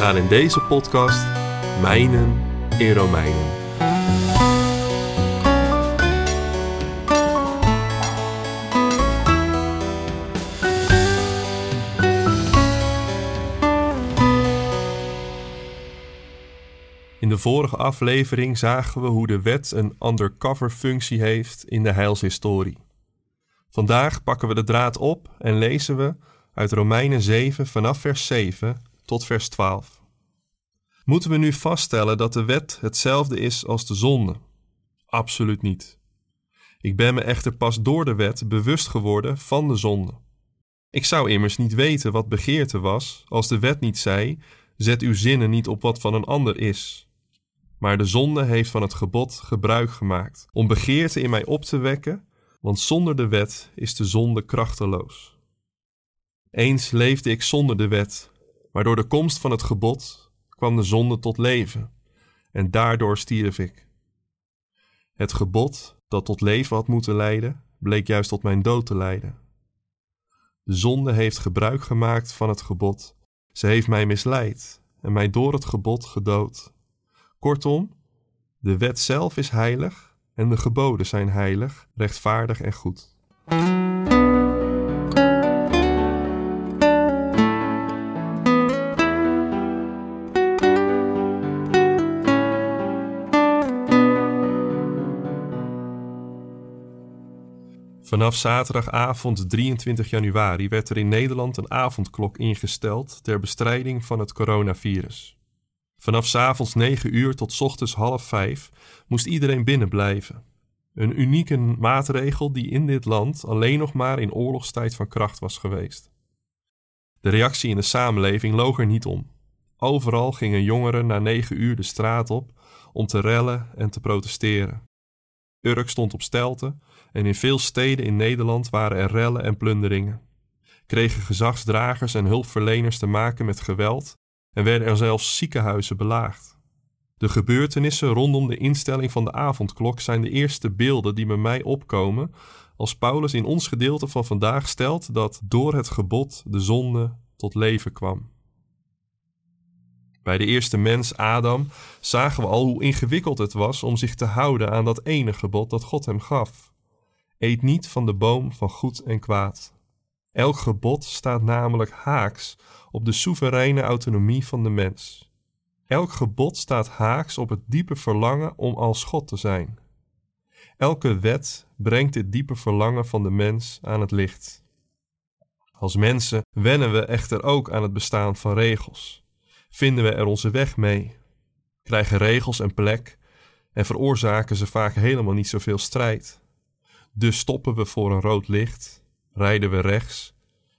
Gaan in deze podcast mijnen in Romeinen. In de vorige aflevering zagen we hoe de wet een undercover functie heeft in de heilshistorie. Vandaag pakken we de draad op en lezen we uit Romeinen 7 vanaf vers 7 tot vers 12. Moeten we nu vaststellen dat de wet hetzelfde is als de zonde? Absoluut niet. Ik ben me echter pas door de wet bewust geworden van de zonde. Ik zou immers niet weten wat begeerte was als de wet niet zei: zet uw zinnen niet op wat van een ander is. Maar de zonde heeft van het gebod gebruik gemaakt om begeerte in mij op te wekken, want zonder de wet is de zonde krachteloos. Eens leefde ik zonder de wet, maar door de komst van het gebod kwam de zonde tot leven, en daardoor stierf ik. Het gebod dat tot leven had moeten leiden, bleek juist tot mijn dood te leiden. De zonde heeft gebruik gemaakt van het gebod. Ze heeft mij misleid en mij door het gebod gedood. Kortom, de wet zelf is heilig en de geboden zijn heilig, rechtvaardig en goed. Vanaf zaterdagavond 23 januari werd er in Nederland een avondklok ingesteld ter bestrijding van het coronavirus. Vanaf s avonds 9 uur tot ochtends half 5 moest iedereen binnen blijven. Een unieke maatregel die in dit land alleen nog maar in oorlogstijd van kracht was geweest. De reactie in de samenleving loog er niet om. Overal gingen jongeren na 9 uur de straat op om te rellen en te protesteren. Urk stond op stelten en in veel steden in Nederland waren er rellen en plunderingen. Kregen gezagsdragers en hulpverleners te maken met geweld en werden er zelfs ziekenhuizen belaagd. De gebeurtenissen rondom de instelling van de avondklok zijn de eerste beelden die bij mij opkomen als Paulus in ons gedeelte van vandaag stelt dat door het gebod de zonde tot leven kwam. Bij de eerste mens, Adam, zagen we al hoe ingewikkeld het was om zich te houden aan dat ene gebod dat God hem gaf. Eet niet van de boom van goed en kwaad. Elk gebod staat namelijk haaks op de soevereine autonomie van de mens. Elk gebod staat haaks op het diepe verlangen om als God te zijn. Elke wet brengt dit diepe verlangen van de mens aan het licht. Als mensen wennen we echter ook aan het bestaan van regels. Vinden we er onze weg mee? Krijgen regels een plek en veroorzaken ze vaak helemaal niet zoveel strijd. Dus stoppen we voor een rood licht, rijden we rechts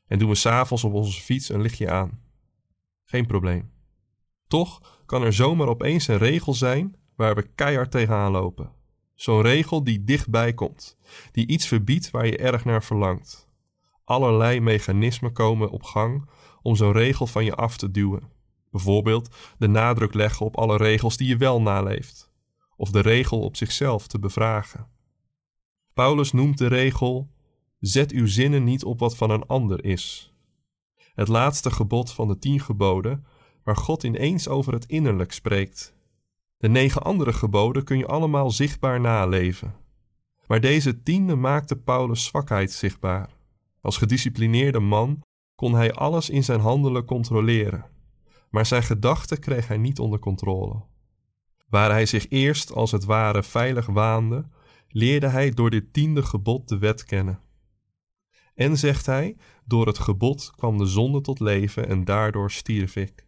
en doen we s'avonds op onze fiets een lichtje aan. Geen probleem. Toch kan er zomaar opeens een regel zijn waar we keihard tegenaan lopen. Zo'n regel die dichtbij komt, die iets verbiedt waar je erg naar verlangt. Allerlei mechanismen komen op gang om zo'n regel van je af te duwen. Bijvoorbeeld de nadruk leggen op alle regels die je wel naleeft, of de regel op zichzelf te bevragen. Paulus noemt de regel Zet uw zinnen niet op wat van een ander is. Het laatste gebod van de tien geboden, waar God ineens over het innerlijk spreekt. De negen andere geboden kun je allemaal zichtbaar naleven. Maar deze tiende maakte Paulus zwakheid zichtbaar. Als gedisciplineerde man kon hij alles in zijn handelen controleren, maar zijn gedachten kreeg hij niet onder controle. Waar hij zich eerst als het ware veilig waande, leerde hij door dit tiende gebod de wet kennen. En zegt hij: Door het gebod kwam de zonde tot leven en daardoor stierf ik.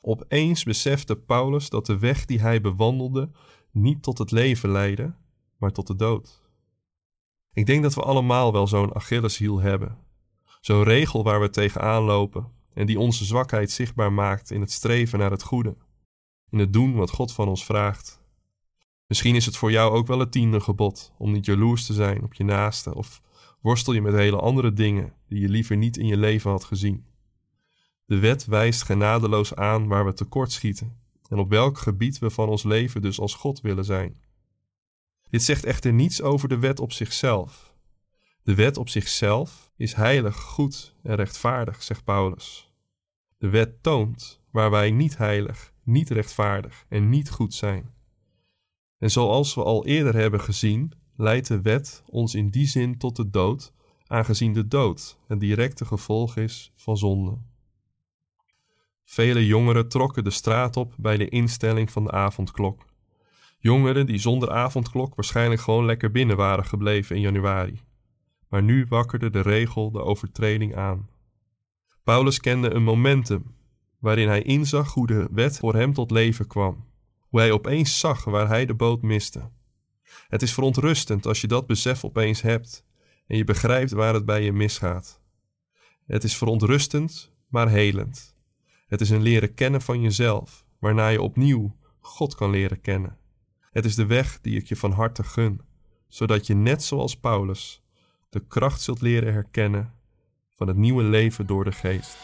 Opeens besefte Paulus dat de weg die hij bewandelde niet tot het leven leidde, maar tot de dood. Ik denk dat we allemaal wel zo'n Achilleshiel hebben. Zo'n regel waar we tegenaan lopen en die onze zwakheid zichtbaar maakt in het streven naar het goede, in het doen wat God van ons vraagt. Misschien is het voor jou ook wel het tiende gebod om niet jaloers te zijn op je naaste of worstel je met hele andere dingen die je liever niet in je leven had gezien. De wet wijst genadeloos aan waar we tekortschieten en op welk gebied we van ons leven dus als God willen zijn. Dit zegt echter niets over de wet op zichzelf. De wet op zichzelf is heilig, goed en rechtvaardig, zegt Paulus. De wet toont waar wij niet heilig, niet rechtvaardig en niet goed zijn. En zoals we al eerder hebben gezien, leidt de wet ons in die zin tot de dood, aangezien de dood het directe gevolg is van zonde. Vele jongeren trokken de straat op bij de instelling van de avondklok. Jongeren die zonder avondklok waarschijnlijk gewoon lekker binnen waren gebleven in januari. Maar nu wakkerde de regel de overtreding aan. Paulus kende een momentum waarin hij inzag hoe de wet voor hem tot leven kwam. Hoe hij opeens zag waar hij de boot miste. Het is verontrustend als je dat besef opeens hebt en je begrijpt waar het bij je misgaat. Het is verontrustend, maar helend. Het is een leren kennen van jezelf, waarna je opnieuw God kan leren kennen. Het is de weg die ik je van harte gun, zodat je net zoals Paulus de kracht zult leren herkennen van het nieuwe leven door de geest.